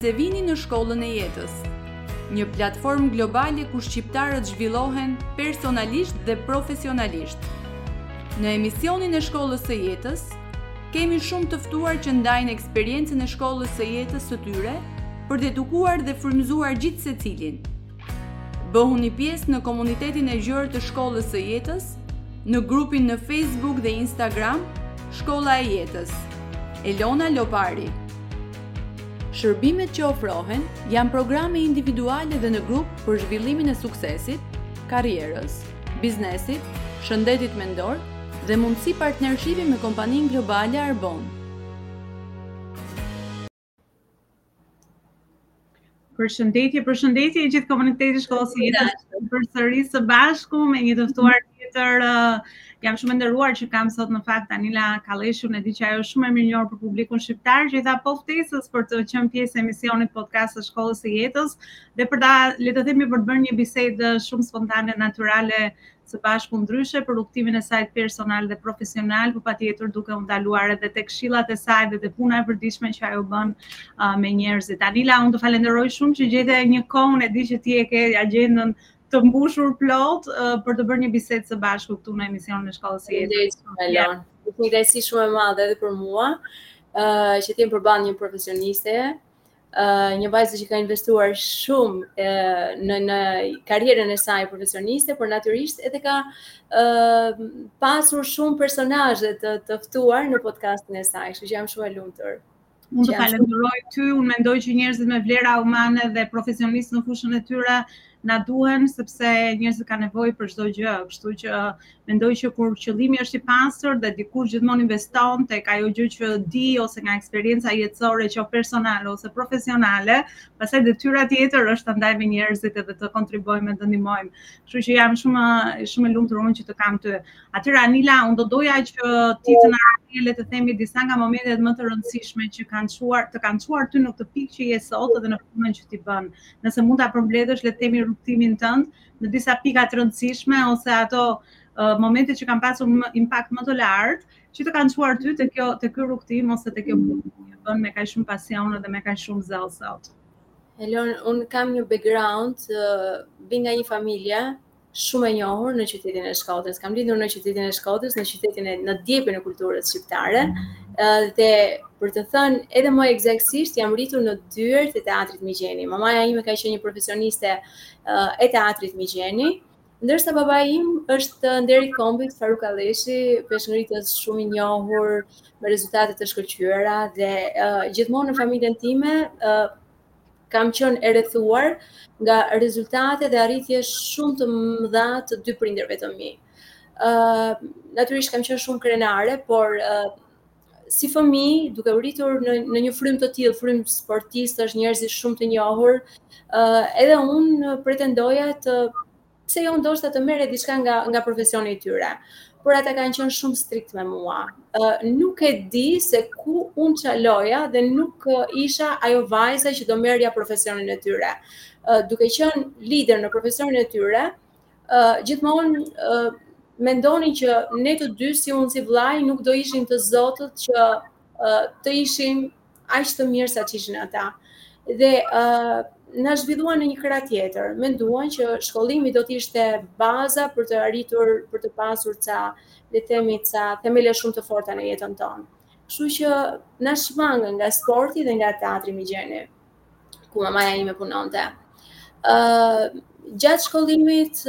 Se vini në shkollën e jetës. Një platformë globale ku shqiptarët zhvillohen personalisht dhe profesionalisht. Në emisionin e shkollës së jetës, kemi shumë të ftuar që ndajnë eksperiencën e shkollës së jetës së tyre për të edukuar dhe frymëzuar gjithsecilin. Bëhuni pjesë në komunitetin e gjerë të Shkollës së Jetës në grupin në Facebook dhe Instagram Shkolla e Jetës. Elona Lopari. Shërbimet që ofrohen janë programe individuale dhe në grup për zhvillimin e suksesit, karrierës, biznesit, shëndetit mendor dhe mundësi partnershipi me kompaninë globale Arbon. Përshëndetje, përshëndetje gjithë komuniteti i shkollës së jetës. Përsëri së bashku me një të ftuar tjetër. Uh, jam shumë e nderuar që kam sot në fakt Anila Kalleshin, e di që ajo është shumë e mirënjohur për publikun shqiptar, që i tha po ftesës për të qenë pjesë e emisionit podcast të shkollës së jetës dhe për ta le të themi për të bërë një bisedë shumë spontane, natyrale së bashku ndryshe për rrugëtimin e saj personal dhe profesional, por patjetër duke u ndaluar edhe tek këshillat e saj dhe te puna e përditshme që ajo bën uh, me njerëzit. Anila, unë të falenderoj shumë që gjete një kohë, e di që ti e ke agjendën të mbushur plot uh, për të bërë një bisedë së bashku këtu në emisionin e shkollës së jetës. Faleminderit shumë Elon. shumë e madhe edhe për mua, uh, që të jem përballë një profesioniste, uh, një vajzë që ka investuar shumë uh, në në karrierën e saj profesioniste, por natyrisht edhe ka uh, pasur shumë personazhe të të ftuar në podcastin e saj, kështu që jam shumë e lumtur. Unë të falenderoj ty, unë mendoj që njerëzit me vlera humane dhe profesionistë në fushën e tyre na duhen sepse njerëzit kanë nevojë për çdo gjë, kështu që mendoj që kur qëllimi është i pastër dhe dikush gjithmonë investon tek ajo gjë që di ose nga eksperienca jetësore, qoftë personale ose profesionale, pastaj detyra tjetër është ta ndajmë me njerëzit edhe të kontribuojmë dhe të ndihmojmë. Kështu që jam shumë shumë e lumtur unë që të kam ty. Atëherë Anila, unë do doja që ti të na le të themi disa nga momentet më të rëndësishme që kanë çuar të kanë çuar ty në këtë pikë që je sot edhe në punën që ti bën. nëse mund ta përmbledhësh le të themi rrugëtimin tënd në disa pika të rëndësishme ose ato uh, momente që kanë pasur më, impakt më të lartë, që të kanë çuar ty te kjo te ky rrugëtim ose te kjo punë që bën me kaq shumë pasion dhe me kaq shumë zell sot. Elona, unë kam një background, uh, vi nga një familje shumë e njohur në qytetin e Shkodrës. Kam lindur në qytetin e Shkodrës, në qytetin e në djepin e kulturës shqiptare. Dhe për të thënë edhe më ekzaktësisht jam rritur në dyert e teatrit Migjeni. Mamaja ime ka qenë një profesioniste e teatrit Migjeni, ndërsa babai im është nderi i kombit Faruk Kalleshi, peshngritës shumë i njohur me rezultate të shkëlqyera dhe gjithmonë në familjen time kam qenë e rrethuar nga rezultate dhe arritje shumë të mëdha të dy prindërve të mi. Ë uh, natyrisht kam qenë shumë krenare, por uh, si fëmijë, duke u rritur në në një frymë të tillë, frymë sportistësh, njerëzish shumë të njohur, ë uh, edhe un pretendoja të Pse jo ndoshta të merrja diçka nga nga profesioni i tyre. Por ata kanë qenë shumë strikt me mua. Ë nuk e di se ku un çaloja dhe nuk isha ajo vajza që do merrja profesionin e tyre. Ë duke qenë lider në profesionin e tyre, ë gjithmonë ë mendonin që ne të dy si un si vllai nuk do ishim të zotët që ë të ishim aq të mirë sa ç'ishin ata. Dhe ë na zhvilluan në një krah tjetër. Menduan që shkollimi do të ishte baza për të arritur për të pasur ca, le të themi, ca themele shumë të forta në jetën tonë. Kështu që na shmangën nga sporti dhe nga teatri Migjeni. ku mamaja ime punonte. Ë uh, gjatë shkollimit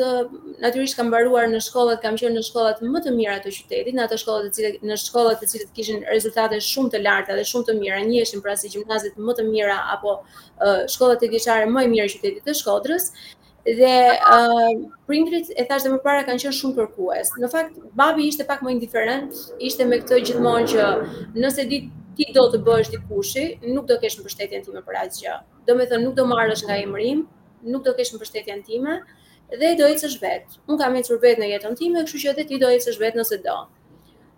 natyrisht kam mbaruar në shkollat, kam qenë në shkollat më të mira të qytetit, në ato shkolla të cilat në shkollat të cilat kishin rezultate shumë të larta dhe shumë të mira, njiheshin pra si gjimnazet më të mira apo uh, shkolla tetëvjeçare më e mira e qytetit të Shkodrës. Dhe uh, prindrit e thashë më parë kanë qenë shumë kërkues. Në fakt babi ishte pak më indiferent, ishte me këtë gjithmonë që nëse di ti do të bëhesh dikushi, nuk do kesh mbështetjen time për asgjë. Domethënë nuk do marrësh nga emri im, nuk do kesh mbështetjen time dhe do ecësh vet. Unë kam ecur vet në jetën time, kështu që edhe ti do ecësh vet nëse do.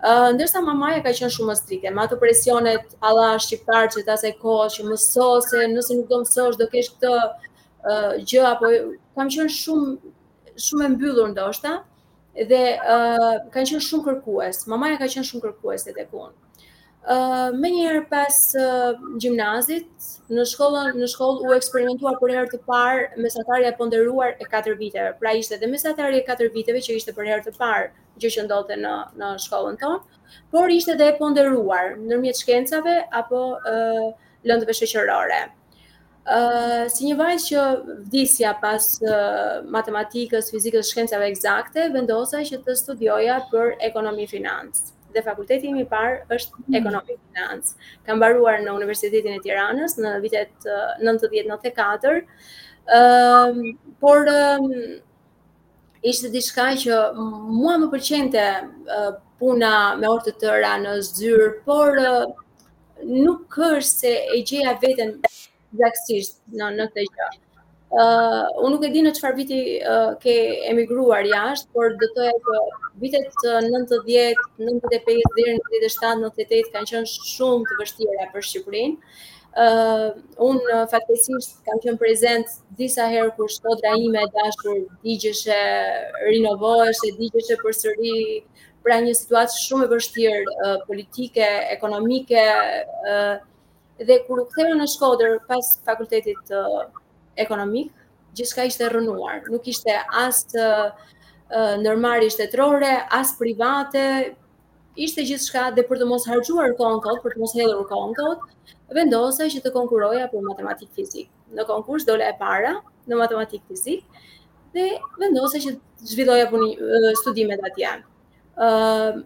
Ë, uh, ndërsa mamaja ka qenë shumë strikte, me ato presionet alla shqiptarçe të asaj kohe që mëso se nëse nuk do mësosh do kesh këtë gjë apo kam qenë shumë shumë e mbyllur ndoshta dhe uh, kanë qenë shumë kërkues. Mamaja ka qenë shumë kërkuese tek unë. Uh, menjëherë pas uh, gjimnazit, në shkollën në shkollë u eksperimentua për herë të parë mesatarja e ponderuar e 4 viteve. Pra ishte edhe mesatarja e 4 viteve që ishte për herë të parë gjë që ndodhte në në shkollën tonë, por ishte edhe e ponderuar ndërmjet shkencave apo uh, lëndëve shoqërore. Uh, si një vajzë që vdisja pas uh, matematikës, fizikës, shkencave eksakte, vendosa që të studioja për ekonomi financë. Dhe fakulteti im i parë është mm. ekonomi financë. Kam mbaruar në Universitetin e Tiranës në vitet uh, 90-94, uh, por uh, ishte diçka që mua më pëlqente uh, puna me orë të tëra në zyrë, por uh, nuk është se e gjeja veten ekzaktësisht në në këtë gjë. Ë uh, unë nuk e di në çfarë viti uh, ke emigruar jashtë, por doja të thoja që vitet 90, 95 deri në 97, 98 kanë qenë shumë të vështira për Shqipërinë. Ë uh, unë faktikisht kam qenë prezent disa herë kur Shkodra ime e dashur digjeshe, rinovoheshe, digjeshe përsëri pra një situatë shumë e vështirë politike, ekonomike dhe kur u ktheva në Shkodër pas fakultetit ekonomik, gjithçka ishte rrënuar, nuk ishte as ndërmarrje shtetërore, as private, ishte gjithçka dhe për të mos harxhuar kohën kot, për të mos hedhur kohën kot, vendosa që të konkurroja për matematikë fizikë. në konkurs dola e para në matematikë fizikë dhe vendosa që të zhvilloja studimet atje. Ë uh,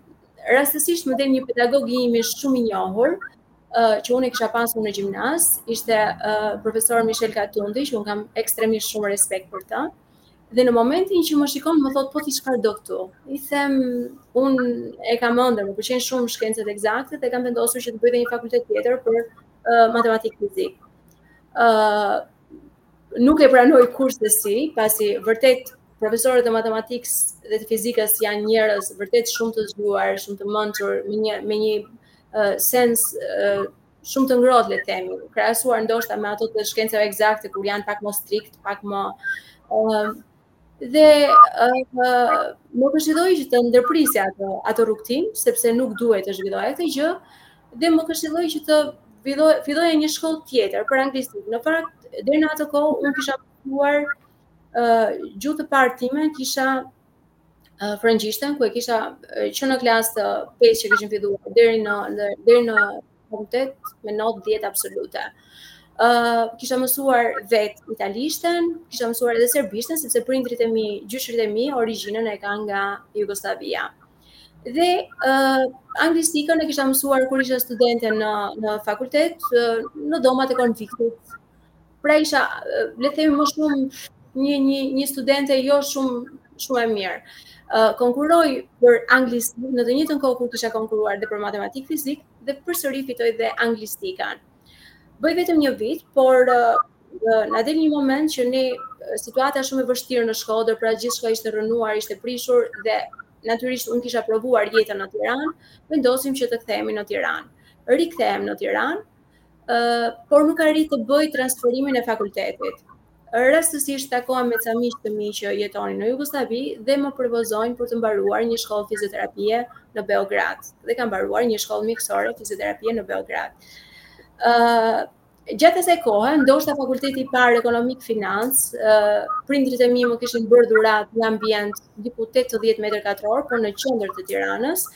rastësisht më del një pedagog i imi shumë i njohur, uh, që unë e kisha pasur në gjimnaz, ishte uh, profesor Michel Katundi, që unë kam ekstremisht shumë respekt për të. Dhe në momentin që më shikon, më thotë, po ti çfarë do këtu? I them, unë e kam ëndërr, më pëlqejnë shumë shkencat ekzakte, dhe kam vendosur që të bëj dhe një fakultet tjetër për uh, matematikë fizikë. Uh, nuk e pranoi kurrsesi, pasi vërtet profesorët e matematikës dhe të fizikës janë njerëz vërtet shumë të zgjuar, shumë të mençur, me një me një uh, sens uh, shumë të ngrohtë le të themi, krahasuar ndoshta me ato të shkencave eksakte kur janë pak më strikt, pak më uh, Dhe më këshilloi që të ndërprisja atë atë rrugëtim, sepse nuk duhej të zhvilloja këtë gjë dhe më këshilloi që të filloj filloja një shkollë tjetër për anglisht. Në fakt, deri në atë kohë unë kisha mësuar ë uh, gjuhë të parë time, kisha uh, frëngjishten ku e kisha uh, që në klasë 5 që kishim filluar deri në, në deri në fakultet me notë 10 absolute. Ë uh, kisha mësuar vetë italishten, kisha mësuar edhe serbishten sepse prindërit e mi, gjyshërit e mi origjinën e kanë nga Jugosllavia. Dhe ë uh, anglishten e kisha mësuar kur isha studente në në fakultet, uh, në dhomat e konviktit. Pra isha, le të themi më shumë një një një studente jo shumë shumë e mirë. Uh, konkuroj për anglistikë, në të njëjtën kohë kur kisha konkuruar dhe për matematikë fizikë dhe përsëri fitoj dhe anglistikën. Bëj vetëm një vit, por uh, na del një moment që në situata shumë e vështirë në Shkodër, pra gjithçka ishte rrënuar, ishte prishur dhe natyrisht unë kisha provuar jetën në Tiranë, vendosim që të kthehemi në Tiranë. Rikthehem në Tiranë, por nuk arrita të bëj transferimin e fakultetit. Rastësisht takohem me ca miq të mi që jetonin në Jugosllavi dhe më propozojnë për të mbaruar një shkollë fizioterapie në Beograd dhe kam mbaruar një shkollë mjekësore fizioterapie në Beograd. Ë uh, gjatë asaj kohe, ndoshta fakulteti i parë ekonomik financë, ë uh, prindrit e mi më kishin bërë dhuratë një ambient diku 80 metra katrorë, por në qendër të Tiranës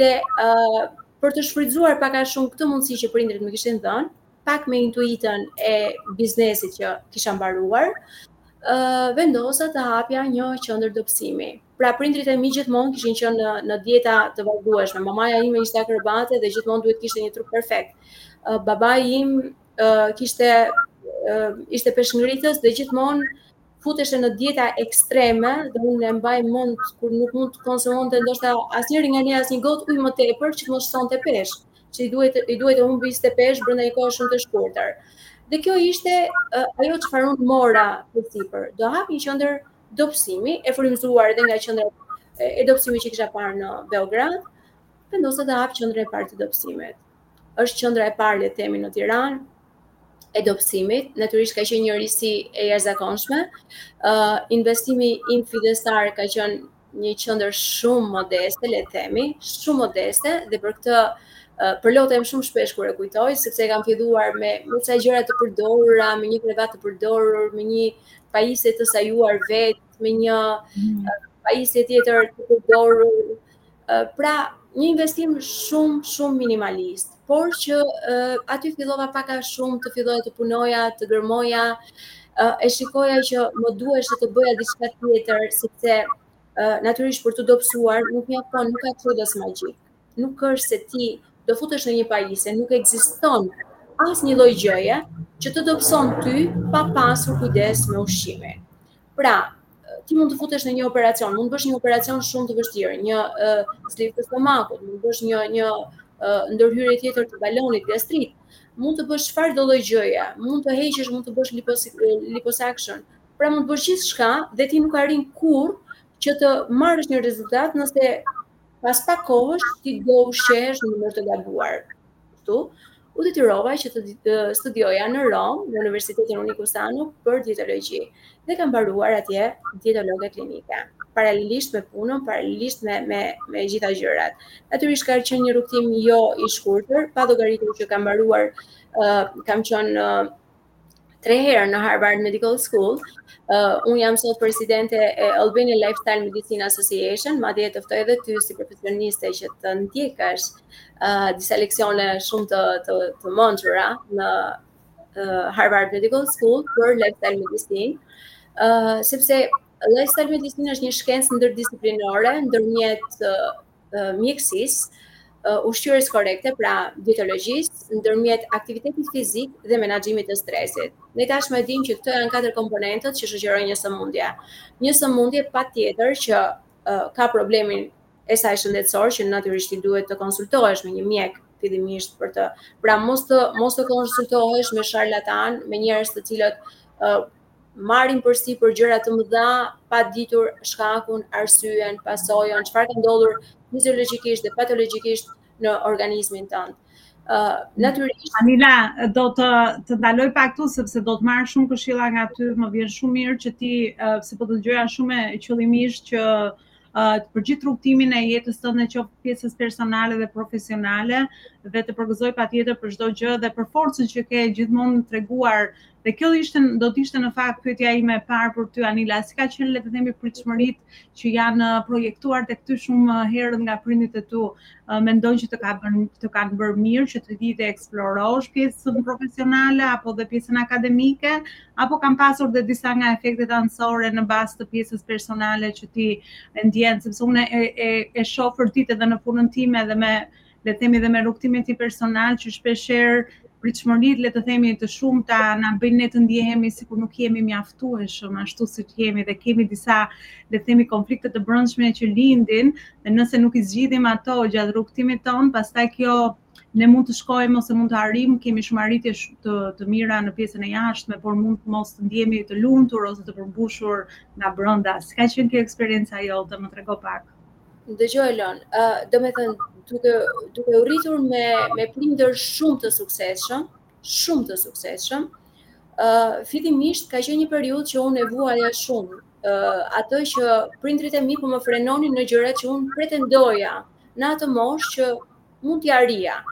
dhe ë uh, për të shfrytëzuar pak a shumë këtë mundësi që prindërit më kishin dhënë, pak me intuitën e biznesit që kisha mbaruar, uh, vendosa të hapja një qendër dobësimi. Pra prindrit e mi gjithmonë kishin qenë në, në dieta të vazhdueshme. Mamaja ime ishte akrobate dhe gjithmonë duhet kishte një trup perfekt. Uh, babai im uh, kishte uh, ishte peshëngritës dhe gjithmonë futeshe në dieta ekstreme dhe unë e mbaj mend kur nuk mund të konsumonte ndoshta asnjëri nga ne asnjë gotë ujë më tepër që të mos shtonte peshë, që i duhet i duhet të humbiste peshë brenda një kohe shumë të shkurtër. Dhe kjo ishte uh, ajo çfarë unë mora përsipër. Do hap një qendër dobësimi e frymëzuar edhe nga qendrat e dobësimit që kisha parë në Beograd, vendosa të hap qendrën e parë të dobësimit. është qendra e parë le të themi në Tiranë e dobësimit, natyrisht ka qenë një risi e jashtëzakonshme. Ë uh, investimi im fillestar ka qenë një qendër shumë modeste, le të themi, shumë modeste dhe për këtë uh, përlotem shumë shpesh kur e kujtoj, sepse e kam filluar me me ca gjëra të përdorura, me një krevat të përdorur, me një pajisje të sajuar vetë, me një mm. uh, pajisje tjetër të përdorur Pra, një investim shumë, shumë minimalist, por që aty fillova pak a shumë të filloja të punoja, të gërmoja, e shikoja që më duheshe të bëja diçka tjetër, sepse natyrisht për t'u dobësuar, nuk mjafton, nuk ka proces magjik. Nuk është se ti do futesh në një pajisje, nuk ekziston asnjë lloj gjëje që të dobëson ty pa pasur kujdes me ushqimin. Pra, ti mund të futesh në një operacion, mund të bësh një operacion shumë të vështirë, një sleeve të stomakut, mund të bësh një një ndërhyrje tjetër të balonit gastrik, mund të bësh çfarëdo lloj gjëje, mund të heqësh, mund të bësh lipos liposuction, pra mund të bësh gjithçka dhe ti nuk arrin kurrë që të marrësh një rezultat nëse pas pak kohësh ti do ushqehesh në mënyrë të gabuar. Kështu, u detyrova që të studioja në Romë, në Universitetin Unicusano për dietologji dhe kam mbaruar atje dietologe klinike. Paralelisht me punën, paralelisht me me me gjitha gjërat. Natyrisht ka qenë një rrugëtim jo i shkurtër, pa llogaritur që kam mbaruar, uh, kam qenë uh, tre herë në Harvard Medical School. Uh, unë jam sot presidente e Albanian Lifestyle Medicine Association, madje të ftoj edhe ty si profesioniste që të ndjekësh uh, disa leksione shumë të, të, të çmuara në uh, Harvard Medical School për Lifestyle Medicine, uh, sepse Lifestyle Medicine është një shkencë ndërdisiplinore, ndërmjet uh, mjekësisë, ushqyerjes korrekte, pra dietologjisë, ndërmjet aktivitetit fizik dhe menaxhimit të stresit. Ne tashmë e dimë që këto janë katër komponentët që shoqërojnë një sëmundje. Një sëmundje patjetër që uh, ka problemin e saj shëndetësor që natyrisht ti duhet të konsultohesh me një mjek fillimisht për të pra mos të mos të konsultohesh me sharlatanë, me njerëz të cilët uh, marrin përsipër gjëra të mëdha pa ditur shkakun, arsyen, pasojën, çfarë ka ndodhur fiziologjikisht dhe patologjikisht në organizmin tënd. Ë uh, natyrisht Anila do të të ndaloj pak këtu sepse do të marr shumë këshilla nga ty, më vjen shumë mirë që ti uh, se po të dëgjoja shumë qëllimisht që uh, për gjithë rrugëtimin e jetës tënde qoftë pjesës personale dhe profesionale dhe të përgëzoj patjetër për çdo gjë dhe për forcën që ke gjithmonë treguar Dhe kjo ishte do të ishte në fakt pyetja ime e parë për ty Anila, si ka qenë le të themi pritshmëritë që janë uh, projektuar tek ty shumë uh, herët nga prindërit e tu, uh, mendon që të ka bën të kanë bërë mirë që ti të eksplorosh pjesën profesionale apo dhe pjesën akademike, apo kanë pasur dhe disa nga efektet anësore në bazë të pjesës personale që ti e ndjen, sepse unë e e, e shoh përditë edhe në punën time edhe me le të themi dhe me rrugëtimin tim personal që shpeshherë pritshmëritë le të themi të shumta na bëjnë ne të ndjehemi sikur nuk jemi mjaftueshëm ashtu siç jemi dhe kemi disa le të themi konflikte të brendshme që lindin dhe nëse nuk i zgjidhim ato gjatë rrugëtimit tonë, pastaj kjo ne mund të shkojmë ose mund të arrijmë, kemi shumë arritje të të mira në pjesën e jashtme, por mund të mos të ndjehemi të lumtur ose të përmbushur nga brenda. Si ka qenë kjo eksperienca jote? Më trego pak. Dëgjo Elona, ë uh, domethënë duke duke u rritur me me prindër shumë të suksesshëm, shumë të suksesshëm. ë uh, fillimisht ka qenë një periudhë që unë e vuaja shumë, ë uh, atë që prindërit e mi po më frenonin në gjërat që unë pretendoja në atë moshë që mund t'i arrija.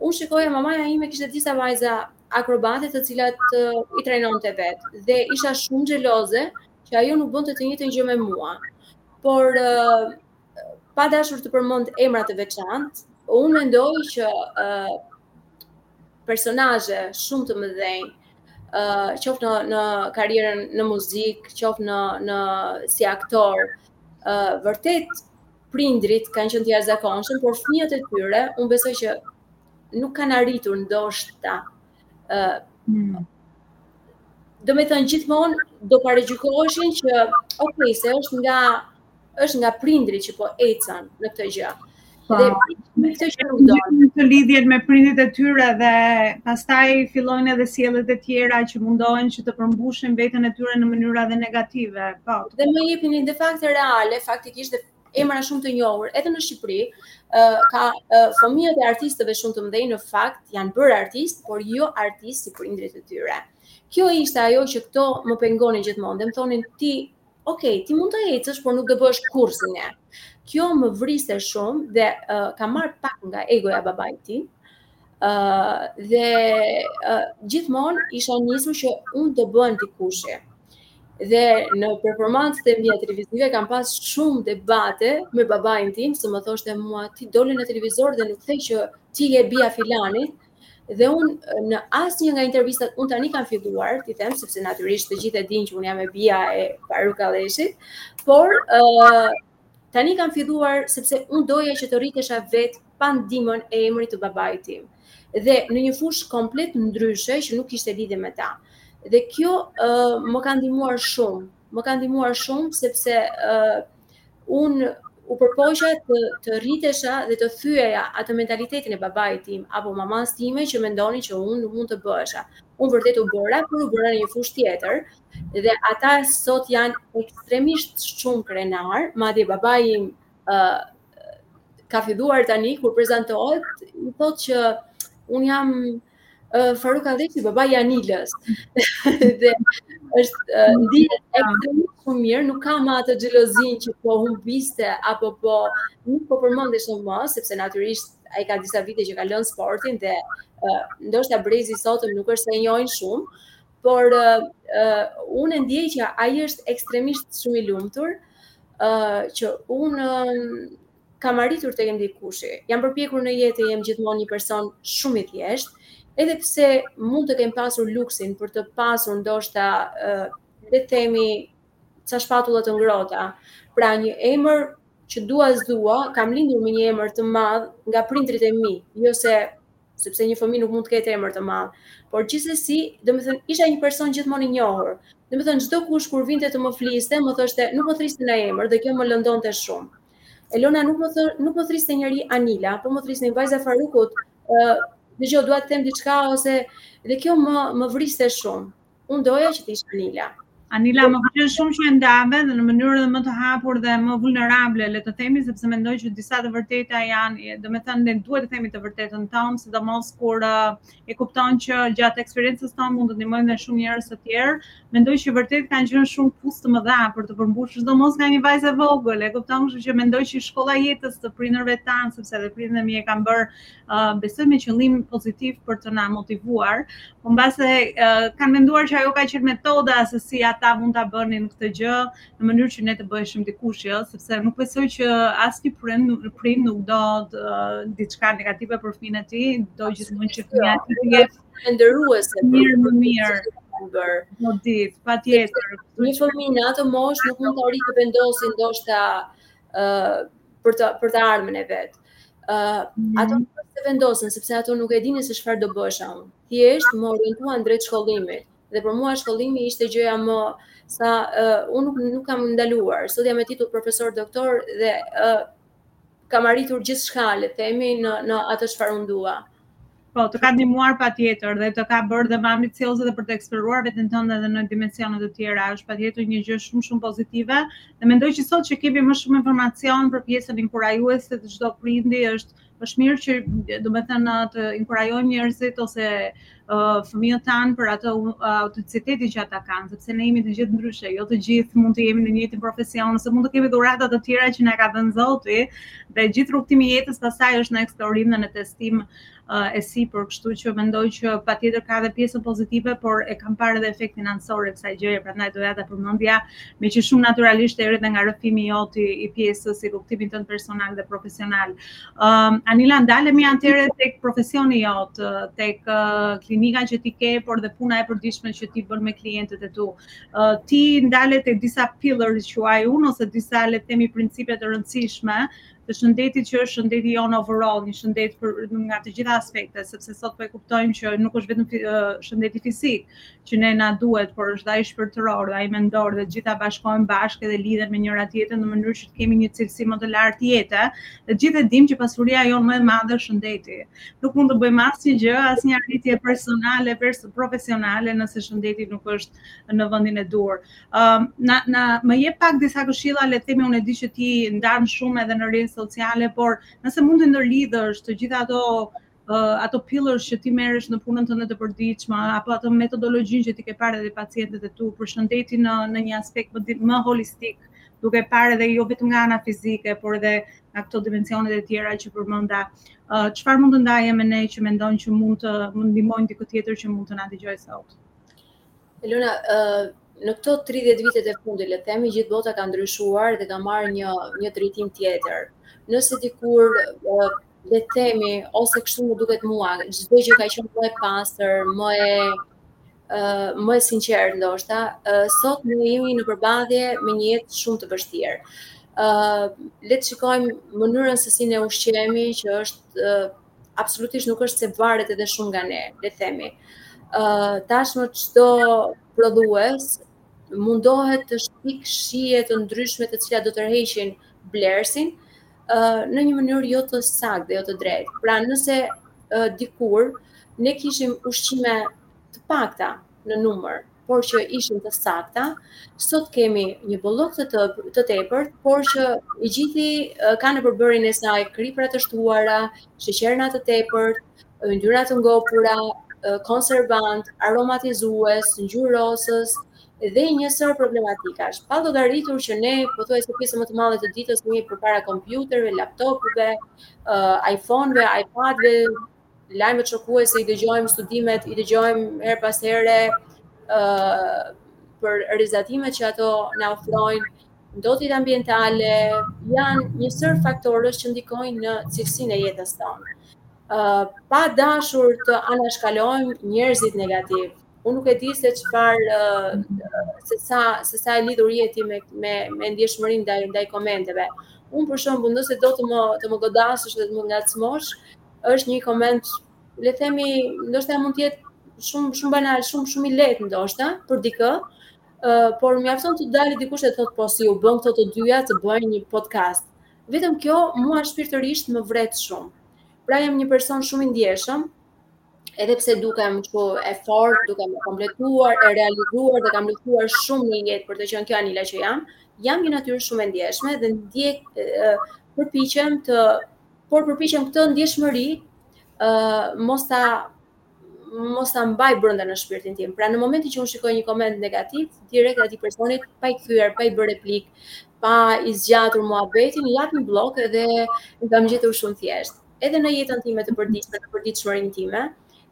Unë shikoja mamaja ime kishte disa vajza akrobate të cilat uh, i trajnonte vetë dhe isha shumë xheloze që ajo nuk bënte të njëjtën gjë me mua. Por uh, pa dashur të përmend emra të veçantë, unë mendoj që uh, personazhe shumë të mëdhenj, ë uh, qoftë në në karrierën në muzikë, qoftë në në si aktor, ë uh, vërtet prindrit kanë qenë të jashtëzakonshëm, por fëmijët e tyre, unë besoj që nuk kanë arritur ndoshta Hmm. Domethënë gjithmonë do paragjykoheshin që ok, se është nga është nga prindri që po ecën në këtë gjë. Po. Dhe me këtë që nuk do. Gjithë të lidhjet me prindrit e tyre dhe pastaj fillojnë edhe sjelljet e tjera që mundohen që të përmbushin veten e tyre në mënyra dhe negative. Po. Dhe më jepin një dhe fakte reale, faktikisht dhe emra shumë të njohur edhe në Shqipëri, ka fëmijët e artistëve shumë të mëdhenj në fakt janë bërë artistë, por jo artistë si prindrit e tyre. Kjo ishte ajo që këto më pengonin gjithmonë, dhe më thonin ti, ok, ti mund të ecësh, por nuk do bëhesh kurrë si ne. Kjo më vriste shumë dhe uh, kam marrë pak nga egoja e babait tim. Uh, dhe uh, gjithmonë isha nisur që unë do bëhem dikushi. Dhe në performancët e mia televizive kam pas shumë debate me babain tim, se më thoshte mua ti dole në televizor dhe nuk the që ti je e bija e filanit. Dhe un në asnjë nga intervistat un tani kam filluar t'i them sepse natyrisht të gjithë e dinë që un jam e bija e Faruk Kalleshit, por uh, Tani kam filluar sepse unë doja që të rritesha vetë pa ndihmën e emrit të babait tim dhe në një fushë komplet ndryshe që nuk kishte lidhje me ta. Dhe kjo uh, më ka ndihmuar shumë, më ka ndihmuar shumë sepse uh, unë u përpoqa të të rritesha dhe të thyeja atë mentalitetin e babait tim apo mamasë time që mendonin që unë nuk mund të bëhesha. Unë vërtet u bëra, por u bëra në një fushë tjetër, Dhe ata sot janë ekstremisht shumë krenarë, madje babai im ë uh, ka filluar tani kur prezantohet, i thotë që un jam uh, Faruk Kalleshi, babai i Anilës. dhe është uh, ndihet ekstremisht shumë mirë, nuk ka më atë xhelozinë që po humbiste apo po nuk po përmendej më, sepse natyrisht ai ka disa vite që ka lënë sportin dhe uh, ndoshta brezi i sotëm nuk është se e njohin shumë, Por unë e ndjej që ai është ekstremisht shumë i lumtur, ë që unë kam arritur të jem dikushi. Jam përpjekur në jetë të jem gjithmonë një person shumë i thjeshtë, edhe pse mund të kem pasur luksin për të pasur ndoshta ë le të themi ca shpatulla të ngrohta. Pra një emër që dua s'dua, kam lindur me një emër të madh nga prindrit e mi, jo se sepse një fëmijë nuk mund të ketë emër të madh. Por gjithsesi, domethënë isha një person gjithmonë i njohur. Domethënë çdo kush kur vinte të më fliste, më thoshte, "Nuk më thriste në emër" dhe kjo më lëndonte shumë. Elona nuk më thosh, nuk më thërriste njeri Anila, po më thërrisnin vajza e Farukut, ë, dëgjo, dua të them diçka ose dhe kjo më më vriste shumë. Unë doja që të ishte Anila. Anila më pëlqen shumë që e ndave dhe në mënyrën më të hapur dhe më vulnerable, le të themi sepse mendoj që disa të vërteta janë, domethënë ne duhet të themi të vërtetën tonë, sidomos kur uh, e kupton që gjatë eksperiencës tonë mund të ndihmojmë dhe shumë njerëz të tjerë. Mendoj që vërtet kanë qenë shumë këpucë të mëdha për të përmbushur sidomos nga një vajzë e vogël, e kupton, kështu që mendoj që shkolla e jetës të prindërve tanë, sepse edhe prindërit e mi e kanë bërë uh, besoj me qëllim pozitiv për të na motivuar, po mbase uh, kanë menduar që ajo ka qenë metoda se si ata mund ta bënin këtë gjë në mënyrë që ne të bëheshim dikush, jo, sepse nuk besoj që asnjë prind nuk prind nuk do uh, diçka negative për fëmijën e tij, do gjithmonë që fëmija të jo, jetë nderuese mirë më mirë bër. Po di, patjetër. Një fëmijë në atë moshë nuk mund të arrijë të vendosë ndoshta uh, për të për të ardhmen e vet. Ë uh, mm. ato nuk se vendosën sepse ato nuk e dinin se çfarë do bëhesha unë. Thjesht më orientuan drejt shkollimit dhe për mua shkollimi ishte gjëja më sa uh, unë nuk nuk kam ndaluar. Sot jam me titull profesor doktor dhe uh, kam arritur gjithçka le të themi në në atë çfarë unë dua. Po, të ka ndihmuar patjetër dhe të ka bërë dhe më ambicioze dhe për të eksploruar veten tënde edhe në dimensione të tjera. Është patjetër një gjë shumë shumë pozitive dhe mendoj që sot që kemi më shumë informacion për pjesën inkurajuese të çdo prindi është është mirë që domethënë të inkurajojmë njerëzit ose uh, fëmijët tanë për atë autenticitetin që ata kanë, sepse ne jemi të gjithë ndryshe, jo të gjithë mund të jemi në të njëjtin profesion, ose mund të kemi dhurata të tjera që na ka dhënë Zoti, dhe gjithë rrugëtimi i jetës pastaj është në eksplorim dhe në testim e sipër, kështu që mendoj që patjetër ka edhe pjesën pozitive, por e kam parë edhe efektin anësor të kësaj gjëje, prandaj doja ta përmendja, meqë shumë natyralisht erdhi dhe nga rrëfimi jot i, i pjesës i rrugëtimit tënd personal dhe profesional. Um, Anila, ndalemi atëherë tek profesioni jot, tek uh, klinika që ti ke, por dhe puna e përditshme që ti bën me klientët e tu. Uh, ti ndale tek disa pillars që i quaj unë ose disa le të themi principe të rëndësishme të shëndetit që është shëndeti jonë overall, një shëndet për nga të gjitha aspekte, sepse sot po e kuptojmë që nuk është vetëm shëndeti fizik që ne na duhet, por është ai shpirtëror, ai mendor dhe të gjitha bashkohen bashkë dhe lidhen me njëra tjetrën në mënyrë që të kemi një cilësi më të lartë jete. Dhe të gjithë e dimë që pasuria jonë më e madhe është shëndeti. Ë nuk mund të bëjmë asnjë gjë, asnjë arritje personale, pers profesionale nëse shëndeti nuk është në vendin e duhur. Ëm uh, na na më jep pak disa këshilla, le të themi unë e di që ti ndan shumë edhe në rrjete sociale, por nëse mund të ndërlidhësh të gjitha ato uh, ato pillars që ti merresh në punën tënde të përditshme apo ato metodologjinë që ti ke parë edhe pacientët e tu për shëndetin në në një aspekt më, më holistik, duke parë edhe jo vetëm nga ana fizike, por edhe nga këto dimensionet e tjera që përmenda. Çfarë mund të ndaje me ne që mendon që mund të mund ndihmojnë dikë tjetër që mund të na dëgjojë sot? Elona, në këto 30 vitet e fundit, le të themi, gjithë bota ka ndryshuar dhe ka marrë një një drejtim tjetër. Nëse dikur le të themi ose kështu më duket mua, çdo gjë ka qenë më e pastër, më e më e sinqertë ndoshta, uh, sot ne jemi në përballje me një jetë shumë të vështirë. Uh, le të shikojmë mënyrën se si ne ushqehemi që është uh, absolutisht nuk është se varet edhe shumë nga ne, le të themi. Uh, tashmë çdo prodhues mundohet të shpikë shije të ndryshme të cilat do tërheqin blerësin uh, në një mënyrë jo të saktë dhe jo të drejtë. Pra nëse uh, dikur ne kishim ushqime të pakta në numër, por që ishin të sakta, sot kemi një bollëk të të, të tepërt, por që i gjithi ka në përbërjen e saj kripra të shtuara, sheqerna të tepërt, yndyra të ngopura, konservantë, aromatizues, ngjyrosës dhe një sërë problematikash. Pa llogaritur që ne, pothuajse pjesën më të madhe të ditës, jemi përpara kompjuterve, laptopëve, iPhone-ve, iPad-ve, lajmet shokuese i dëgjojmë studimet, i dëgjojmë herë pas here ë uh, për rrezatimet që ato na ofrojnë, ndotjet ambientale janë një sërë faktorësh që ndikojnë në cilësinë e jetës tonë. ë uh, pa dashur të anashkalojmë njerëzit negativë. Unë nuk e di se çfarë uh, se sa se sa e lidhur je ti me me me ndjeshmërinë ndaj ndaj komenteve. Unë për shembull, nëse do të më të më godasësh dhe të më ngacmosh, ë është një koment, le të themi, ndoshta mund të jetë shumë shumë banal, shumë shumë i lehtë ndoshta për dikë, uh, por mjafton të dalë dikush e të thotë po si u bënë këto të dyja të bëjnë një podcast. Vetëm kjo mua shpirtërisht më vret shumë. Pra jam një person shumë i ndjeshëm, edhe pse dukem kështu e fortë, dukem e kompletuar, e realizuar dhe kam luftuar shumë në jetë për të qenë kjo Anila që jam, jam një natyrë shumë e ndjeshme dhe ndjek përpiqem të por përpiqem këtë ndjeshmëri ë uh, mos ta mos ta mbaj brenda në shpirtin tim. Pra në momentin që unë shikoj një koment negativ, direkt atij personit pa i kthyer, pa i bërë replik, pa i zgjatur muhabetin, i jap një bllok dhe e kam gjetur shumë thjesht. Edhe në jetën time të përditshme, në përditshmërinë time,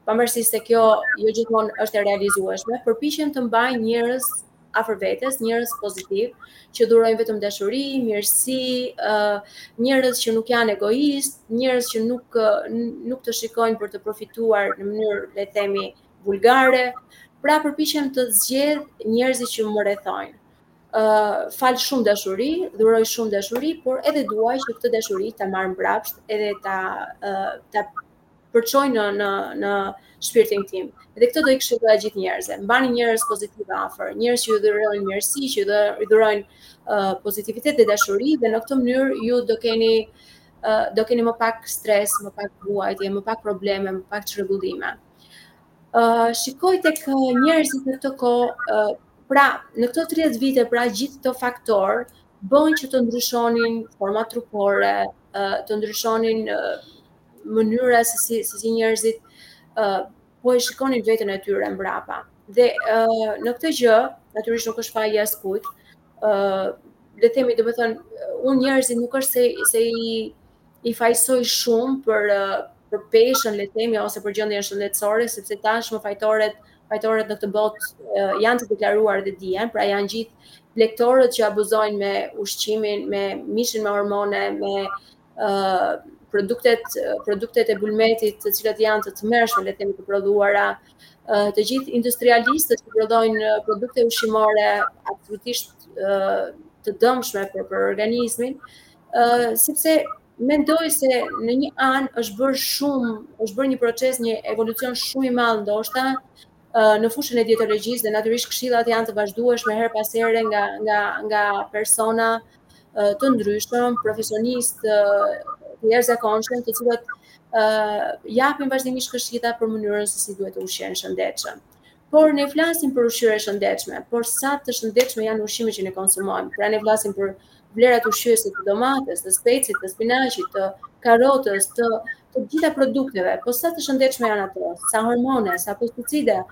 pavarësisht se kjo jo gjithmonë është e realizueshme, përpiqem të mbaj njerëz afër vetes njerëz pozitiv që dhurojnë vetëm dashuri, mirësi, ë uh, njerëz që nuk janë egoist, njerëz që nuk uh, nuk të shikojnë për të profituar në mënyrë le të themi vulgare. Pra përpiqem të zgjedh njerëzit që më rrethojnë. ë uh, fal shumë dashuri, dhuroj shumë dashuri, por edhe dua që këtë dashuri ta marr mbrapsht, edhe ta uh, ta përçoj në në në shpirtin tim. Dhe këtë do i këshilloja gjithë njerëzve. Mbani njerëz pozitivë afër, njerëz që ju dhurojnë mirësi, që ju dhurojnë uh, pozitivitet dhe dashuri dhe në këtë mënyrë ju do keni uh, do keni më pak stres, më pak vuajtje, më pak probleme, më pak çrregullime. Uh, shikoj tek njerëzit në këtë kohë, uh, pra në këto 30 vite pra gjithë këto faktorë bënë që të ndryshonin format trupore, uh, të ndryshonin uh, mënyra se si se si njerëzit ë uh, po e shikonin veten e tyre mbrapa. Dhe ë uh, në këtë gjë, natyrisht nuk është faji i askujt. ë uh, le të themi, domethënë, unë njerëzit nuk është se se i i fajësoj shumë për uh, për peshën, le të themi, ose për gjendjen shëndetësore, sepse tashmë fajtorët fajtorët në këtë botë uh, janë të deklaruar dhe dihen, pra janë gjithë blegtorët që abuzojnë me ushqimin, me mishin me hormone, me produktet produktet e bulmetit, të cilat janë të tmerrshme le të themi të prodhuara, të gjithë industrialistët që prodhojnë produkte ushqimore absolutisht të dëmshme për, për organizmin, sepse mendoj se në një anë është bërë shumë, është bërë një proces, një evolucion shumë i madh ndoshta në fushën e dietologjisë dhe natyrisht këshillat janë të vazhdueshme herë pas here nga nga nga persona të ndryshëm, profesionistë të jashtëzakonshëm, të cilët japin vazhdimisht këshilla për mënyrën se si duhet të ushqehen shëndetshëm. Por ne flasim për ushqyerje të shëndetshme, por sa të shëndetshme janë ushqimet që ne konsumojmë? Pra ne flasim për vlerat ushqyese të domates, të specit, të spinaqit, të karotës, të të gjitha produkteve, po sa të shëndetshme janë ato, sa hormone, sa pesticide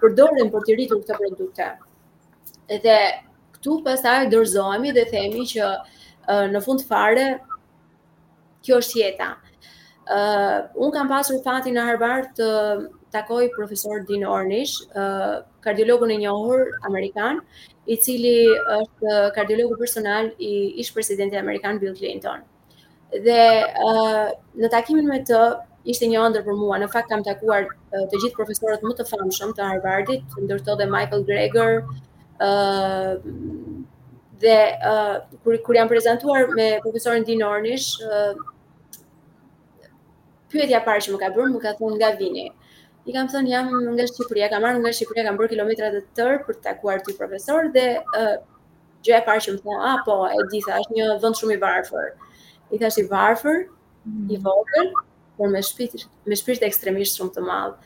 përdoren për të rritur këto produkte. Dhe Këtu pastaj dorëzohemi dhe themi që në fund fare kjo është jeta. Ë uh, unë kam pasur fatin në Harvard të takoj profesor Dean Ornish, ë uh, kardiologun e njohur amerikan, i cili është kardiologu personal i ish-presidentit amerikan Bill Clinton. Dhe uh, në takimin me të ishte një ëndër për mua. Në fakt kam takuar uh, të gjithë profesorët më të famshëm të Harvardit, ndër to dhe Michael Greger, ë uh, dhe uh, kur kur jam prezantuar me profesorin Dean Ornish, uh, pyetja e parë që më ka bërë, më ka thënë nga vini. I kam thënë jam nga Shqipëria, kam ardhur nga Shqipëria, kam bërë kilometra të tërë për të takuar ty profesor dhe uh, Gjëja e parë që më tha, "Ah, po, e di se është një vend shumë i varfër." I thashë i varfër, mm. i vogël, por me shpirt me shpirt ekstremisht shumë të madh.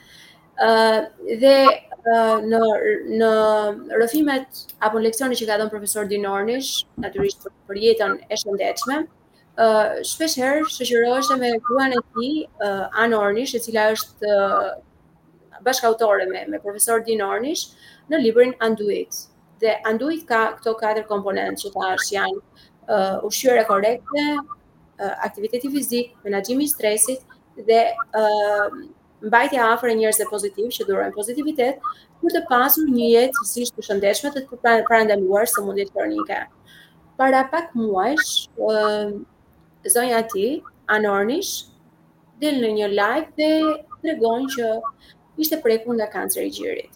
Ë uh, dhe uh, në në rrëfimet apo në leksionet që ka dhënë profesor Dean Ornish, natyrisht për, për jetën e shëndetshme, ë uh, shpesh herë shoqërohej me gruan e tij, uh, Anne Ornish, e cila është uh, bashkautore me me profesor Dean Ornish në librin Undo It. Dhe Undo It ka këto katër komponentë që thashë janë uh, ushqyerja korrekte, uh, aktiviteti fizik, menaxhimi i stresit dhe uh, mbajtja afër e njerëzve pozitivë që dhurojnë pozitivitet për të pasur një jetë sa më të shëndetshme dhe të parandaluar sëmundjet kronike. Para pak muajsh, uh, zonja e tij, Anne Ornish, del në një live dhe tregon që ishte prekur nga kanceri i gjirit.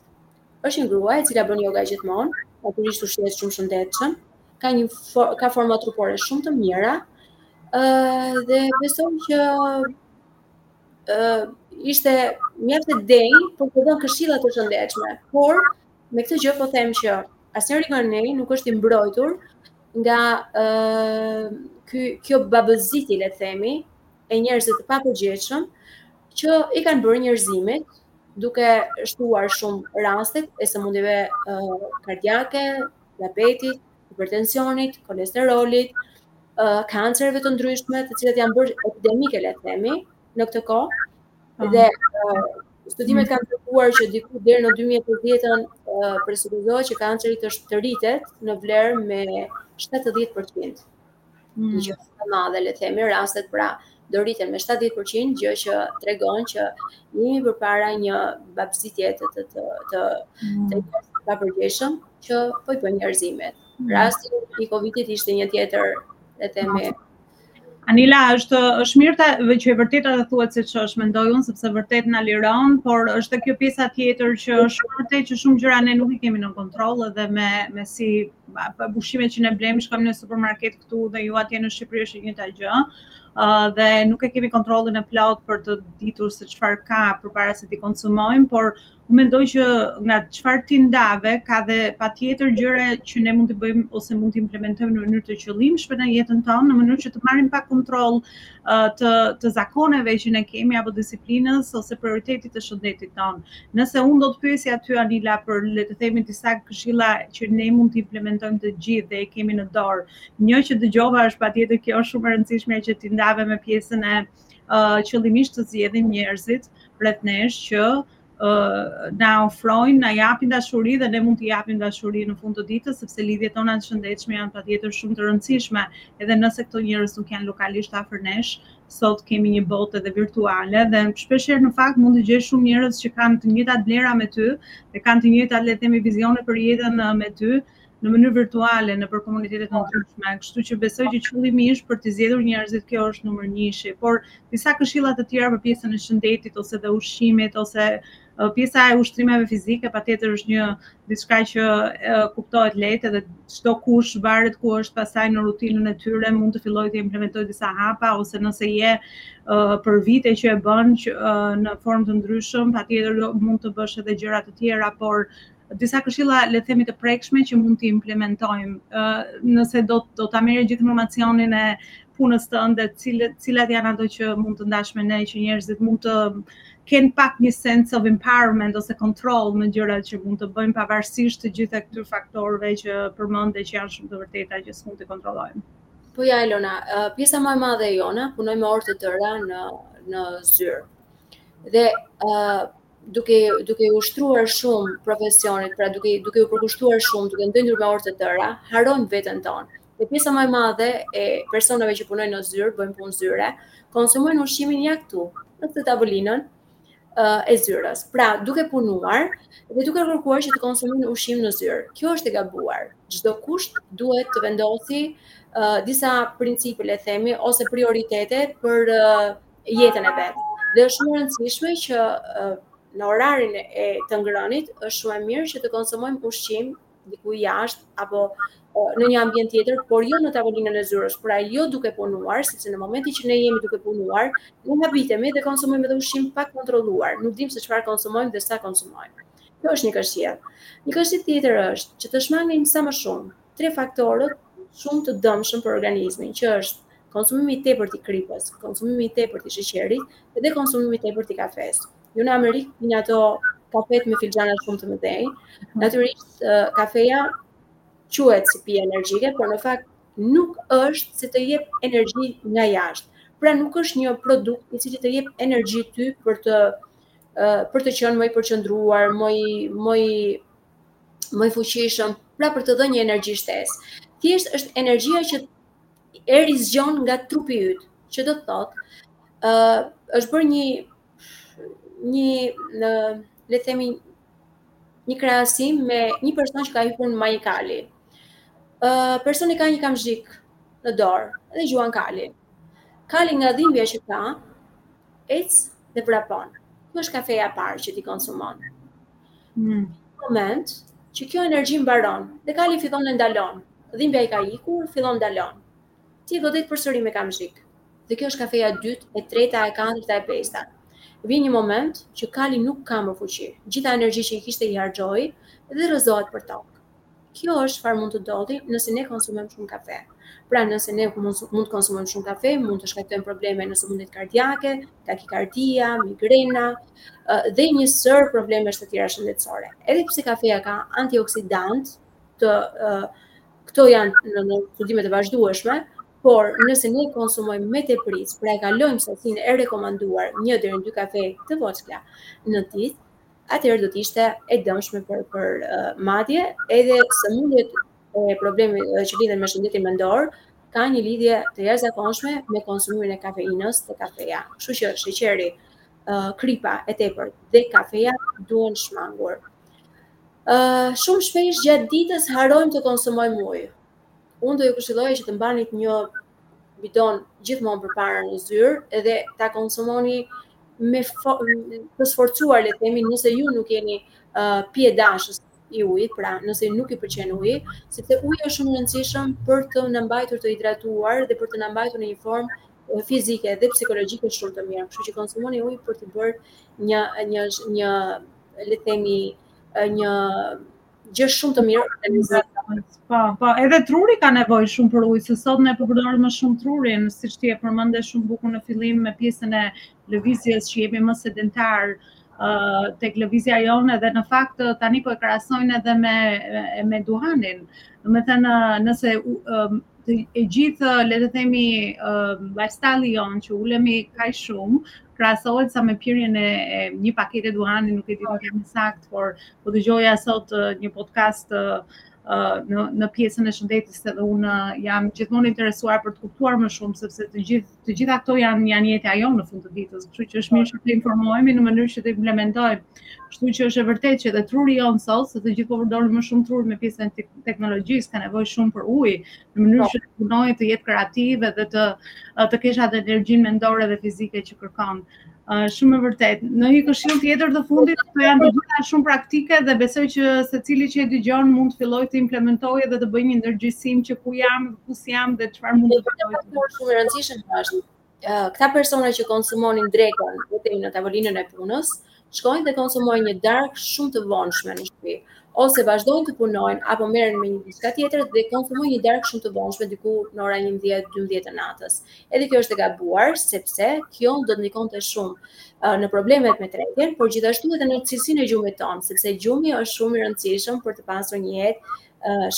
Është një grua e cila bën yoga gjithmonë, natyrisht ushqehet shumë shëndetshëm, ka një for, ka forma trupore shumë të mira. ë dhe besoj që ë ishte mjaft e denjë për të dhënë këshilla të shëndetshme, por me këtë gjë po them që asnjëri nga ne nuk është i mbrojtur nga ë ky kjo babëzi le të themi, e njerëzve të papërgjegjshëm që i kanë bërë njerëzimit duke shtuar shumë rastet e sëmundjeve uh, kardiake, diabetit, hipertensionit, kolesterolit, uh, kancereve të ndryshme, të cilat janë bërë epidemike le të themi në këtë kohë. Po. Dhe uh, studimet kanë treguar që diku deri në 2030-ën uh, presupozohet që kanceri të, të rritet në vlerë me 70%. mm. një gjë shumë e madhe, le të themi, rastet pra do rriten me 70%, gjë që tregon që jemi përpara një babëzie tjetër të të të mm. të, të, të papërgjegjshëm që po i bëjnë njerëzimit. Mm. Rasti i Covidit ishte një tjetër, le të themi, mm. Anila, është është mirë pra që e vërteta të thuhet siç është mendoj unë sepse vërtet na liron, por është kjo pjesa tjetër që është vërtet që shumë gjëra ne nuk i kemi në kontroll edhe me me si ushqimet që ne blejmë, shkojmë në supermarket këtu dhe ju atje në Shqipëri është e njëjta gjë. Ë uh, dhe nuk e kemi kontrollin e plot për të ditur se çfarë ka përpara se t'i konsumojmë, por unë mendoj që nga çfarë ti ndave ka dhe patjetër gjëra që ne mund t'i bëjmë ose mund të implementojmë në mënyrë të qëllimshme në jetën tonë, në mënyrë që të marrim pak kontroll të të zakoneve që ne kemi apo disiplinës ose prioritetit të shëndetit tonë. Nëse unë do të të pyesja ty Anila për le të themi disa këshilla që ne mund të implementojmë të gjithë dhe e kemi në dorë. Një që dëgjova është patjetër kjo është shumë e rëndësishme që ti ndave me pjesën e uh, qëllimisht të zgjedhim njerëzit rreth nesh që na ofrojnë, na japin dashuri dhe ne mund t'i japim dashuri në fund të ditës, sepse lidhjet tona të shëndetshme janë patjetër shumë të rëndësishme, edhe nëse këto njerëz nuk janë lokalisht afër nesh, sot kemi një botë edhe virtuale, dhe shpeshherë në fakt mund të gjesh shumë njerëz që kanë të njëjtat vlera me ty, dhe kanë të njëjtat, le themi, vizione për jetën me ty, në mënyrë virtuale nëpër komunitete të ndryshme, kështu që besoj që qëllimisht për t'i zgjedhur njerëzit kjo është numër njëshi, por disa këshilla të tjera për pjesën e shëndetit ose dhe ushqimit ose pjesa e ushtrimeve fizike patjetër është një diçka që e, kuptohet lehtë edhe çdokush varet ku është pastaj në rutinën e tyre mund të fillojë të implementojë disa hapa ose nëse je uh, për vite që e bën që uh, në formë të ndryshëm patjetër mund të bësh edhe gjëra të tjera por disa këshilla le të themi të prekshme që mund të implementojmë. Ë nëse do do ta merrje gjithë informacionin e punës tënde, cilat cilat janë ato që mund të ndash me ne që njerëzit mund të kenë pak një sense of empowerment ose kontroll në gjërat që mund të bëjnë pavarësisht të gjitha këtyre faktorëve që përmende që janë shumë të vërteta që s'mund t'i kontrollojmë. Po ja Elona, pjesa më e madhe e jona punojmë me orë të tëra në në zyrë. Dhe ë duke duke iu kushtuar shumë profesionit, pra duke duke u përkushtuar shumë, duke ndenjur me orë të tëra, harrojmë veten tonë. Dhe pjesa më e madhe e personave që punojnë në zyrë, bëjnë punë zyre, konsumojnë ushqimin ja këtu, në këtë tavolinën e zyrës. Pra, duke punuar dhe duke kërkuar që të konsumojnë ushqim në zyrë. Kjo është e gabuar. Çdokush duhet të vendosë uh, disa principe le themi ose prioritete për uh, jetën e vet. Dhe është shumë e rëndësishme që në orarin e të ngrënit është shumë e mirë që të konsumojmë ushqim diku jashtë apo në një ambient tjetër, por jo në tavolinën e zyrës, pra jo duke punuar, sepse në momentin që ne jemi duke punuar, ne habitemi dhe konsumojmë edhe ushqim pa kontrolluar, nuk dimë se çfarë konsumojmë dhe sa konsumojmë. Kjo është një këshillë. Një këshillë tjetër është që të shmangim sa më shumë, tre faktorët shumë të dëmshëm për organizmin, që është konsumimi i tepërt i kripës, konsumimi i tepërt i sheqerit dhe konsumimi i tepërt i kafesë. Ju në Amerikë keni ato kafet me filxhana shumë të mëdhenj. Mhm. Natyrisht kafeja quhet si pije energjike, por në fakt nuk është se të jep energji nga jashtë. Pra nuk është një produkt i cili të jep energji ty për të për të qenë më i përqendruar, më i më i më i fuqishëm, pra për të dhënë një energji shtesë. Thjesht është energjia që e rizgjon nga trupi yt, që do të thotë, ë uh, është bërë një një në le të themi një krahasim me një person që ka hipur në një kalë. ë uh, personi ka një kamzhik në dorë dhe gjuan kalin. Kali nga dhimbja që ka, ec dhe vrapon. Kjo është kafeja e parë që ti konsumon. Mm. Moment që kjo energji mbaron dhe kali fillon të ndalon. Dhimbja i ka ikur, fillon ndalon. Ti e godet përsëri me kamzhik. Dhe kjo është kafeja e dytë, e treta, e katërta, e pesta. Vjen një moment që kali nuk ka më fuqi. Gjitha energji që i kishte i harxhoi dhe rrëzohet për tokë. Kjo është çfarë mund të ndodhi nëse ne konsumojmë shumë kafe. Pra nëse ne mund të konsumojmë shumë kafe, mund të shkaktojmë probleme në sëmundjet kardiake, takikardia, migrena dhe një sërë problemesh të tjera shëndetësore. Edhe pse kafeja ka antioksidantë, këto janë në studime të vazhdueshme, por nëse ne konsumojmë me tepricë, pra e kalojmë sasinë e rekomanduar, një deri në dy kafe të vogla në ditë, atëherë do të ishte e dëmshme për për uh, madje edhe sëmundjet e probleme që lidhen me shëndetin mendor ka një lidhje të jashtëzakonshme me konsumimin e kafeinës te kafeja. Kështu që sheqeri, uh, kripa e tepërt dhe kafeja duhen shmangur. Uh, shumë shpesh gjatë ditës harrojmë të konsumojmë ujë. Unë do ju këshilloja që të mbanit një bidon gjithmonë përpara në zyrë edhe ta konsumoni me të sforcuar le të themi nëse ju nuk jeni uh, pije dashës i ujit, pra nëse nuk i pëlqen uji, sepse uji është shumë i rëndësishëm për të na mbajtur të hidratuar dhe për të na mbajtur në një formë fizike dhe psikologjike shumë të mirë. Kështu që konsumoni ujë për t'i bërë një një një le të themi një gjë shumë të mirë organizmit. Po, po, edhe truri ka nevojë shumë për ujë, se sot ne po përdorim më shumë trurin, siç ti e përmende shumë bukur në fillim me pjesën e lëvizjes që jemi më sedentarë uh, tek lëvizja jonë dhe në fakt tani po e krahasojnë edhe me me duhanin. Domethënë nëse uh, e gjithë le të themi uh, lifestyle-i jonë që ulemi kaq shumë, krahasohet sa me pirjen e, e një pakete duhani, nuk e di më shumë saktë, por po dëgjoja sot uh, një podcast uh, në në pjesën e shëndetit edhe unë jam gjithmonë interesuar për të kuptuar më shumë sepse të gjithë të gjitha këto janë janë jeta jonë në fund të ditës, kështu që është mirë të informohemi në mënyrë që të implementojmë. Kështu që është e vërtetë që edhe truri jonë sot, se të gjithë po përdorim më shumë tru me pjesën e teknologjisë, ka nevojë shumë për ujë, në mënyrë që të punojë, të jetë kreativ dhe të të kesh atë energjinë mendore dhe fizike që kërkon. Ëh shumë e vërtetë. Në një këshillë tjetër të fundit këto janë të gjitha shumë praktike dhe besoj që secili që e dëgjon mund të fillojë të implementojë dhe të bëjë një ndërgjegjësim që ku jam, ku s'jam dhe çfarë mund të bëj. Shumë e rëndësishme është këta persona që konsumonin drekën vetëm në tavolinën e punës, shkojnë dhe konsumojnë një darkë shumë të vonshme në shtëpi, ose vazhdojnë të punojnë apo merren me një diçka tjetër dhe konsumojnë një darkë shumë të vonshme diku në ora 11-12 të natës. Edhe kjo është e gabuar sepse kjo do të ndikonte shumë në problemet me tretjen, por gjithashtu edhe në cilësinë e gjumit tonë, sepse gjumi është shumë i rëndësishëm për të pasur një jetë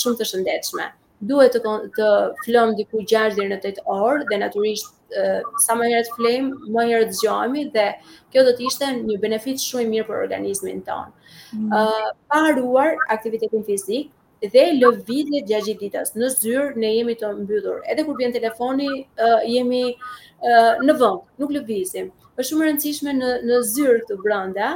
shumë të shëndetshme. duhet të të flemë diku 6 deri në 8 orë dhe natyrisht sa më herët flejmë, më herët zgjohemi dhe kjo do të ishte një benefit shumë i mirë për organizmin tonë. Ëh, mm. uh, pa harruar aktivitetin fizik dhe lëvizje gjatë ditës. Në zyrë ne jemi të mbyllur. Edhe kur bie telefoni, uh, jemi uh, në vend, nuk lëvizim. Është shumë e rëndësishme në në zyrë këtu brenda,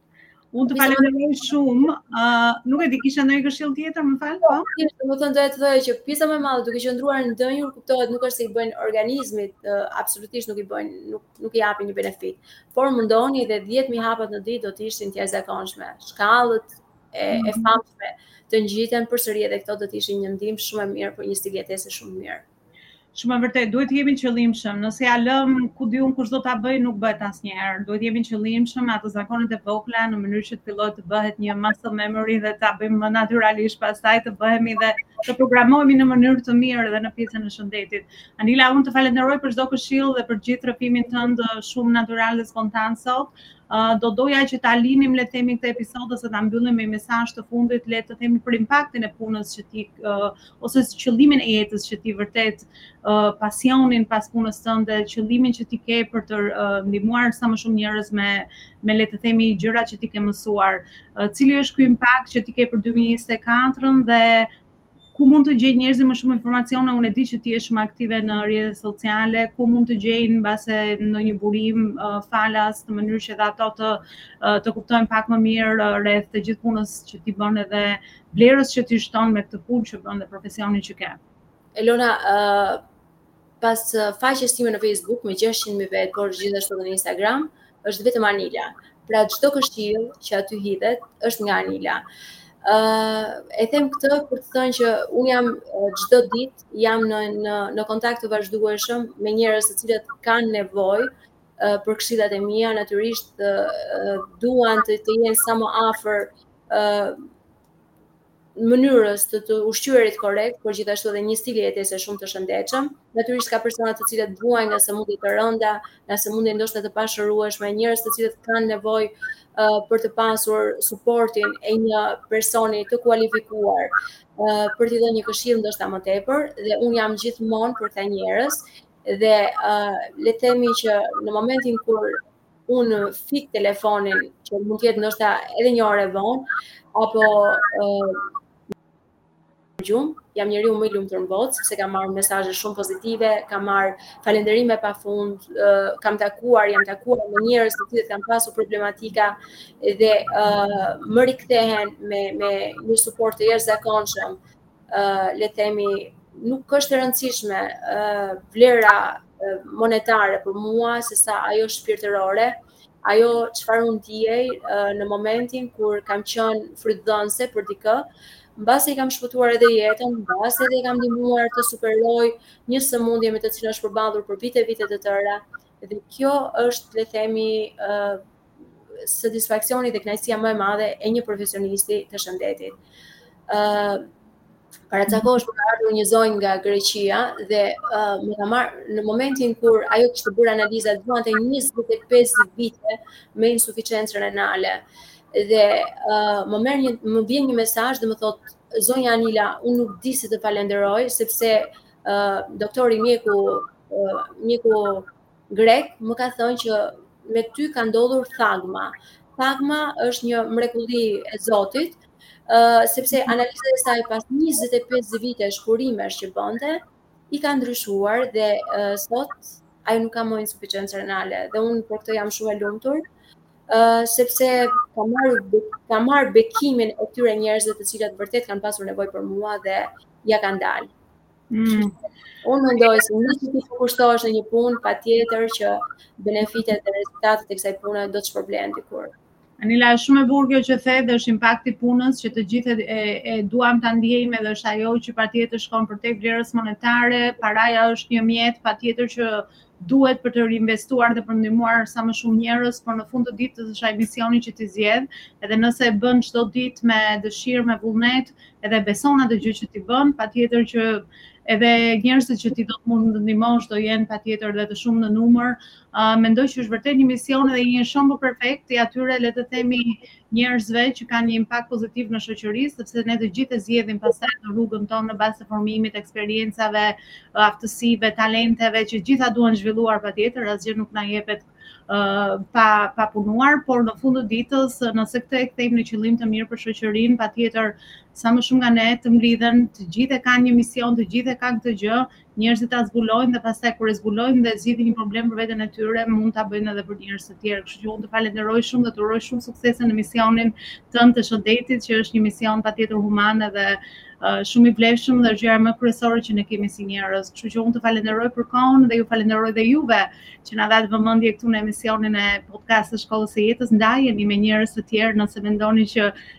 Unë të falenderoj shumë. Ë, uh, nuk e di kishe ndonjë këshillë tjetër, më fal, po. Ti do të thonë doja të thoja që pjesa më e madhe duke qëndruar ndenjur kuptohet nuk është se i bëjnë organizmit, uh, absolutisht nuk i bëjnë, nuk nuk i japin një benefit. Por mundoni dhe 10000 hapat në ditë do të ishin të jashtëzakonshëm. Shkallët e e mhm. famshme të ngjiten përsëri edhe këto do të ishin një ndihmë shumë e mirë për një stil jetese shumë mirë. Shumë e vërtetë, duhet të jemi qëllimshëm. Nëse ia lëmë, ku di unë kush do ta bëjë, nuk bëhet asnjëherë. Duhet të jemi qëllimshëm ato zakonet e vogla në mënyrë që të fillojë të bëhet një muscle memory dhe ta bëjmë më natyralisht, pastaj të bëhemi dhe të programohemi në mënyrë të mirë dhe në pjesën e shëndetit. Anila, unë të falenderoj për çdo këshillë dhe për gjithë rrëfimin tënd shumë natyral dhe spontan sot. Uh, do doja që ta linim le të themi këtë episod ose ta mbyllim me mesazh të fundit le të themi për impaktin e punës që ti uh, ose qëllimin e jetës që ti vërtet pasionin pas punës tënde, qëllimin që ti ke për të ndihmuar sa më shumë njerëz me me le të themi gjërat që ti ke mësuar. Cili është ky impakt që ti ke për 2024-ën dhe ku mund të gjejnë njerëzit më shumë informacione? Unë e di që ti je shumë aktive në rrjetet sociale, ku mund të gjejnë mbase ndonjë burim falas në mënyrë që dhe ato të të kuptojnë pak më mirë rreth të gjithë punës që ti bën edhe vlerës që ti shton me këtë punë që bën dhe profesionin që ke. Elona, pas uh, faqes sime në Facebook me 600 mijë vetë, por gjithashtu në Instagram, është vetëm Anila. Pra çdo këshillë që aty hidhet është nga Anila. Ë uh, e them këtë për të thënë që un jam çdo uh, ditë jam në në në kontakt të vazhdueshëm me njerëz të cilët kanë nevojë uh, për këshillat e mia, natyrisht uh, duan të të jenë sa më afër ë mënyrës të të ushqyerit korrekt, por gjithashtu edhe një stil jetese shumë të shëndetshëm. Natyrisht ka persona të cilët vuajnë nga sëmundje të rënda, nga sëmundje ndoshta të pashërueshme, njerëz të cilët kanë nevojë uh, për të pasur suportin e një personi të kualifikuar uh, për t'i dhënë një këshillë ndoshta më tepër dhe un jam gjithmonë për këta njerëz dhe uh, le të themi që në momentin kur unë fik telefonin që mund të jetë ndoshta edhe një orë e vonë apo uh, gjum, jam njeriu më i lumtur në botë sepse kam marrë mesazhe shumë pozitive, kam marrë falënderime pa fund, uh, kam takuar, jam takuar me njerëz të cilët kanë pasur problematika dhe uh, më rikthehen me me një suport të jashtëzakonshëm le themi, nuk është e rëndësishme vlera monetare për mua se sa ajo shpirtërore, ajo çfarë unë ndiej në momentin kur kam qenë frytdhënëse për dikë, mbase i kam shpëtuar edhe jetën, mbase edhe i kam ndihmuar të superojë një sëmundje me të cilën është përballur për vite vite të tëra. Dhe kjo është, le të themi, satisfaksioni dhe kënaqësia më e madhe e një profesionisti të shëndetit. ë uh, Para ca kohësh më ka ardhur një zonjë nga Greqia dhe uh, më ka marr në momentin kur ajo kishte bërë analizat vuante 25 vite me insuficiencë renale. Dhe uh, më merr një më vjen një mesazh dhe më thotë zonja Anila, unë nuk di si të të falenderoj sepse uh, doktori mjeku uh, mjeku Grek, më ka thënë që me ty ka ndodhur thagma. Thagma është një mrekulli e Zotit, uh, sepse mhm. analizat e saj pas 25 vitesh kurimesh që bënte, i kanë ndryshuar dhe uh, sot ajo nuk ka më insuficiencë renale dhe unë për këtë jam shumë e lumtur. Uh, sepse kam marrë kam marr bekimin e këtyre njerëzve të cilët vërtet kanë pasur nevojë për mua dhe ja kanë dalë. Mm. Unë mendoj se nëse ti përkushtohesh në një punë, patjetër që benefitet dhe rezultatet e kësaj pune do të shpërblehen dikur. Anila, është shumë e bukur kjo që the dhe është impakti i punës që të gjithë e, e duam ta ndiejmë dhe është ajo që patjetër shkon përtej vlerës monetare, paraja është një mjet patjetër që duhet për të rinvestuar dhe për ndihmuar sa më shumë njerëz, por në fund të ditës është ai misioni që ti zgjedh, edhe nëse e bën çdo ditë me dëshirë, me vullnet, edhe beson atë gjë që ti bën, patjetër që edhe njerëzit që ti do të mund të ndihmosh do jenë patjetër dhe të shumtë në numër. Uh, mendoj që është vërtet një mision dhe një shembull perfekt i atyre, le të themi, njerëzve që kanë një impakt pozitiv në shoqëri, sepse ne të gjithë e zgjedhim pastaj në rrugën tonë në bazë të formimit, eksperiencave, aftësive, talenteve që gjitha duhen zhvilluar patjetër, asgjë nuk na jepet uh, pa pa punuar, por në fund të ditës nëse këtë e kthejmë në qëllim të mirë për shoqërinë, patjetër sa më shumë nga ne të mblidhen, të gjithë e kanë një mision, të gjithë e kanë këtë gjë, njerëzit ta zbulojnë dhe pastaj kur e zbulojnë dhe zgjidhin një problem për veten e tyre, mund ta bëjnë edhe për njerëz të tjerë. Kështu që unë të falenderoj shumë dhe të uroj shumë suksese në misionin tënd të shëndetit, që është një mision patjetër human edhe uh, shumë i vlefshëm dhe është gjëja më kryesore që ne kemi si njerëz. Kështu që unë të falenderoj për kohën dhe ju falenderoj dhe juve që na dhatë vëmendje këtu në emisionin e podcast të Shkollës së Jetës. Ndajeni me njerëz të tjerë nëse mendoni që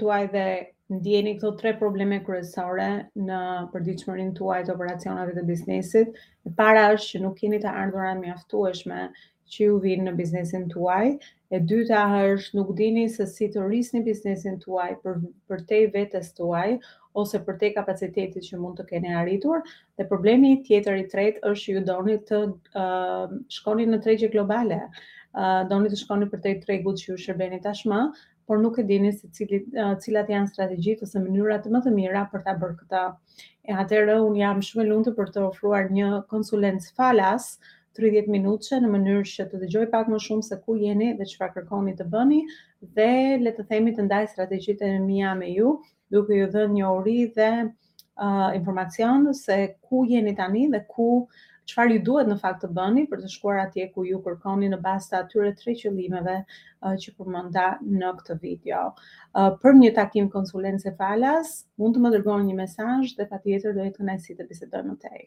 tuaj dhe ndjeni këto tre probleme kryesore në përditshmërinë tuaj të operacioneve të biznesit. E para është që nuk keni të ardhura mjaftueshme që ju vinë në biznesin tuaj. E dyta është nuk dini se si të rrisni biznesin tuaj për përtej vetes tuaj ose përtej kapacitetit që mund të keni arritur. Dhe problemi tjetër i tretë është që ju doni të uh, shkoni në tregje globale. Uh, doni të shkoni përtej tregut që ju shërbeni tashmë por nuk e dini se cili, cilat janë strategjitë ose mënyrat më të mira për ta bërë këtë. E atëherë unë jam shumë e lumtur për të ofruar një konsulencë falas 30 minutëshe në mënyrë që të dëgjoj pak më shumë se ku jeni dhe çfarë kërkoni të bëni dhe le të themi të ndaj strategjitë e mia me ju, duke ju dhënë një uri dhe uh, informacion se ku jeni tani dhe ku çfarë ju duhet në fakt të bëni për të shkuar atje ku ju kërkoni në bazë të atyre tre qëllimeve uh, që përmenda në këtë video. Uh, për një takim konsulence falas, mund të më dërgoni një mesazh dhe patjetër do jetë kënaqësi të bisedojmë më tej.